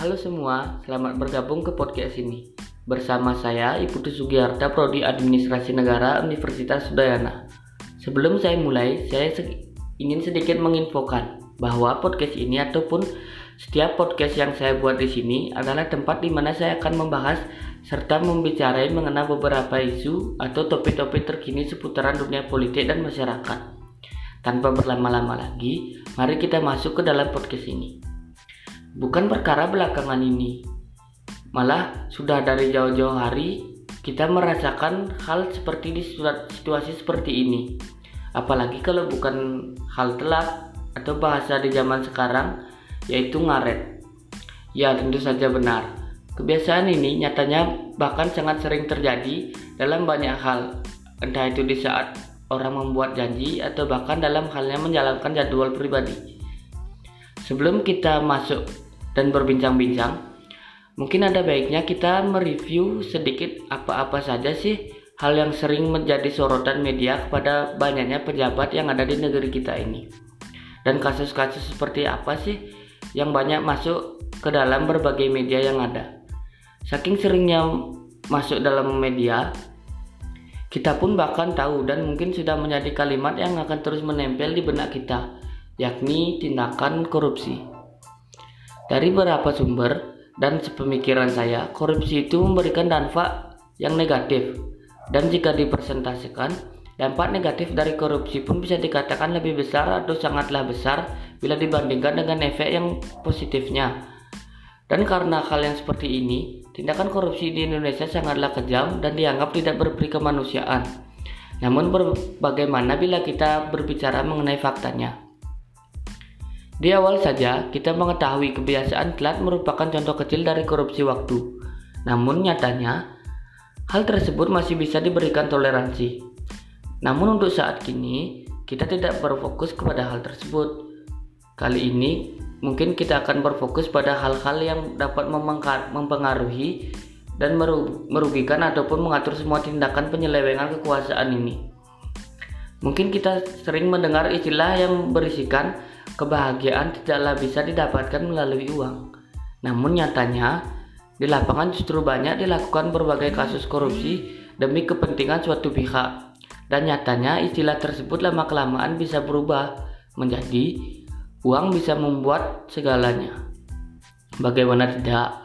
Halo semua, selamat bergabung ke podcast ini. Bersama saya, Ibu Sugiarta, Prodi Administrasi Negara Universitas Udayana. Sebelum saya mulai, saya se ingin sedikit menginfokan bahwa podcast ini ataupun setiap podcast yang saya buat di sini adalah tempat di mana saya akan membahas serta membicarakan mengenai beberapa isu atau topik-topik terkini seputaran dunia politik dan masyarakat. Tanpa berlama-lama lagi, mari kita masuk ke dalam podcast ini. Bukan perkara belakangan ini, malah sudah dari jauh-jauh hari kita merasakan hal seperti di situasi seperti ini. Apalagi kalau bukan hal telat atau bahasa di zaman sekarang, yaitu ngaret. Ya, tentu saja benar. Kebiasaan ini nyatanya bahkan sangat sering terjadi dalam banyak hal, entah itu di saat orang membuat janji atau bahkan dalam halnya menjalankan jadwal pribadi. Sebelum kita masuk dan berbincang-bincang, mungkin ada baiknya kita mereview sedikit apa-apa saja sih hal yang sering menjadi sorotan media kepada banyaknya pejabat yang ada di negeri kita ini. Dan kasus-kasus seperti apa sih yang banyak masuk ke dalam berbagai media yang ada. Saking seringnya masuk dalam media, kita pun bahkan tahu dan mungkin sudah menjadi kalimat yang akan terus menempel di benak kita, yakni tindakan korupsi. Dari beberapa sumber dan sepemikiran saya, korupsi itu memberikan dampak yang negatif. Dan jika dipresentasikan, dampak negatif dari korupsi pun bisa dikatakan lebih besar atau sangatlah besar bila dibandingkan dengan efek yang positifnya. Dan karena hal yang seperti ini, Tindakan korupsi di Indonesia sangatlah kejam dan dianggap tidak berperi kemanusiaan. Namun bagaimana bila kita berbicara mengenai faktanya? Di awal saja, kita mengetahui kebiasaan telat merupakan contoh kecil dari korupsi waktu. Namun nyatanya, hal tersebut masih bisa diberikan toleransi. Namun untuk saat kini, kita tidak berfokus kepada hal tersebut. Kali ini, mungkin kita akan berfokus pada hal-hal yang dapat mempengaruhi dan merugikan ataupun mengatur semua tindakan penyelewengan kekuasaan ini. Mungkin kita sering mendengar istilah yang berisikan kebahagiaan tidaklah bisa didapatkan melalui uang. Namun nyatanya, di lapangan justru banyak dilakukan berbagai kasus korupsi demi kepentingan suatu pihak. Dan nyatanya istilah tersebut lama-kelamaan bisa berubah menjadi Uang bisa membuat segalanya. Bagaimana tidak?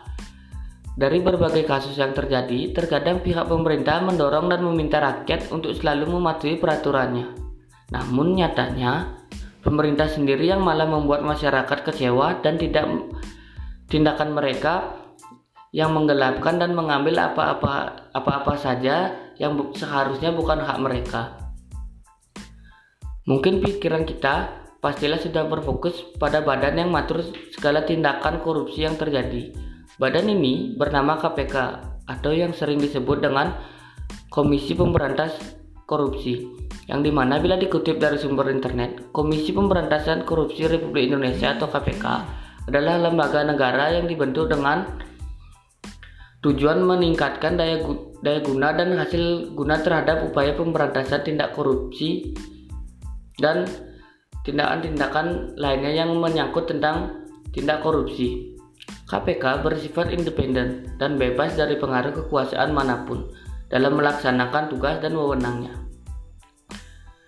Dari berbagai kasus yang terjadi, terkadang pihak pemerintah mendorong dan meminta rakyat untuk selalu mematuhi peraturannya. Namun nyatanya, pemerintah sendiri yang malah membuat masyarakat kecewa dan tidak tindakan mereka yang menggelapkan dan mengambil apa-apa apa-apa saja yang seharusnya bukan hak mereka. Mungkin pikiran kita pastilah sudah berfokus pada badan yang mengatur segala tindakan korupsi yang terjadi. Badan ini bernama KPK atau yang sering disebut dengan Komisi Pemberantas Korupsi yang di mana bila dikutip dari sumber internet, Komisi Pemberantasan Korupsi Republik Indonesia atau KPK adalah lembaga negara yang dibentuk dengan tujuan meningkatkan daya, daya guna dan hasil guna terhadap upaya pemberantasan tindak korupsi dan tindakan-tindakan lainnya yang menyangkut tentang tindak korupsi. KPK bersifat independen dan bebas dari pengaruh kekuasaan mana pun dalam melaksanakan tugas dan wewenangnya.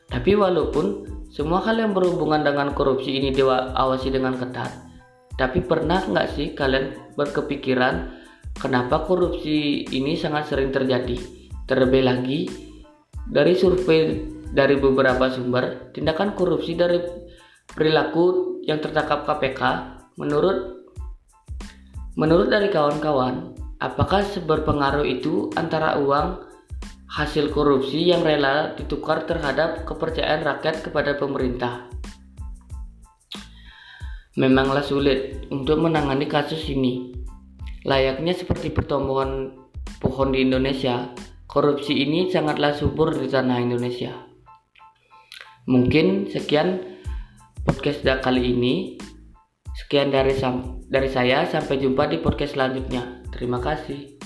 Tapi walaupun semua hal yang berhubungan dengan korupsi ini diawasi dengan ketat, tapi pernah nggak sih kalian berkepikiran kenapa korupsi ini sangat sering terjadi? Terlebih lagi dari survei dari beberapa sumber, tindakan korupsi dari perilaku yang tertangkap KPK menurut menurut dari kawan-kawan, apakah seberpengaruh itu antara uang hasil korupsi yang rela ditukar terhadap kepercayaan rakyat kepada pemerintah? Memanglah sulit untuk menangani kasus ini. Layaknya seperti pertumbuhan pohon di Indonesia, korupsi ini sangatlah subur di tanah Indonesia. Mungkin sekian podcast kali ini. Sekian dari dari saya sampai jumpa di podcast selanjutnya. Terima kasih.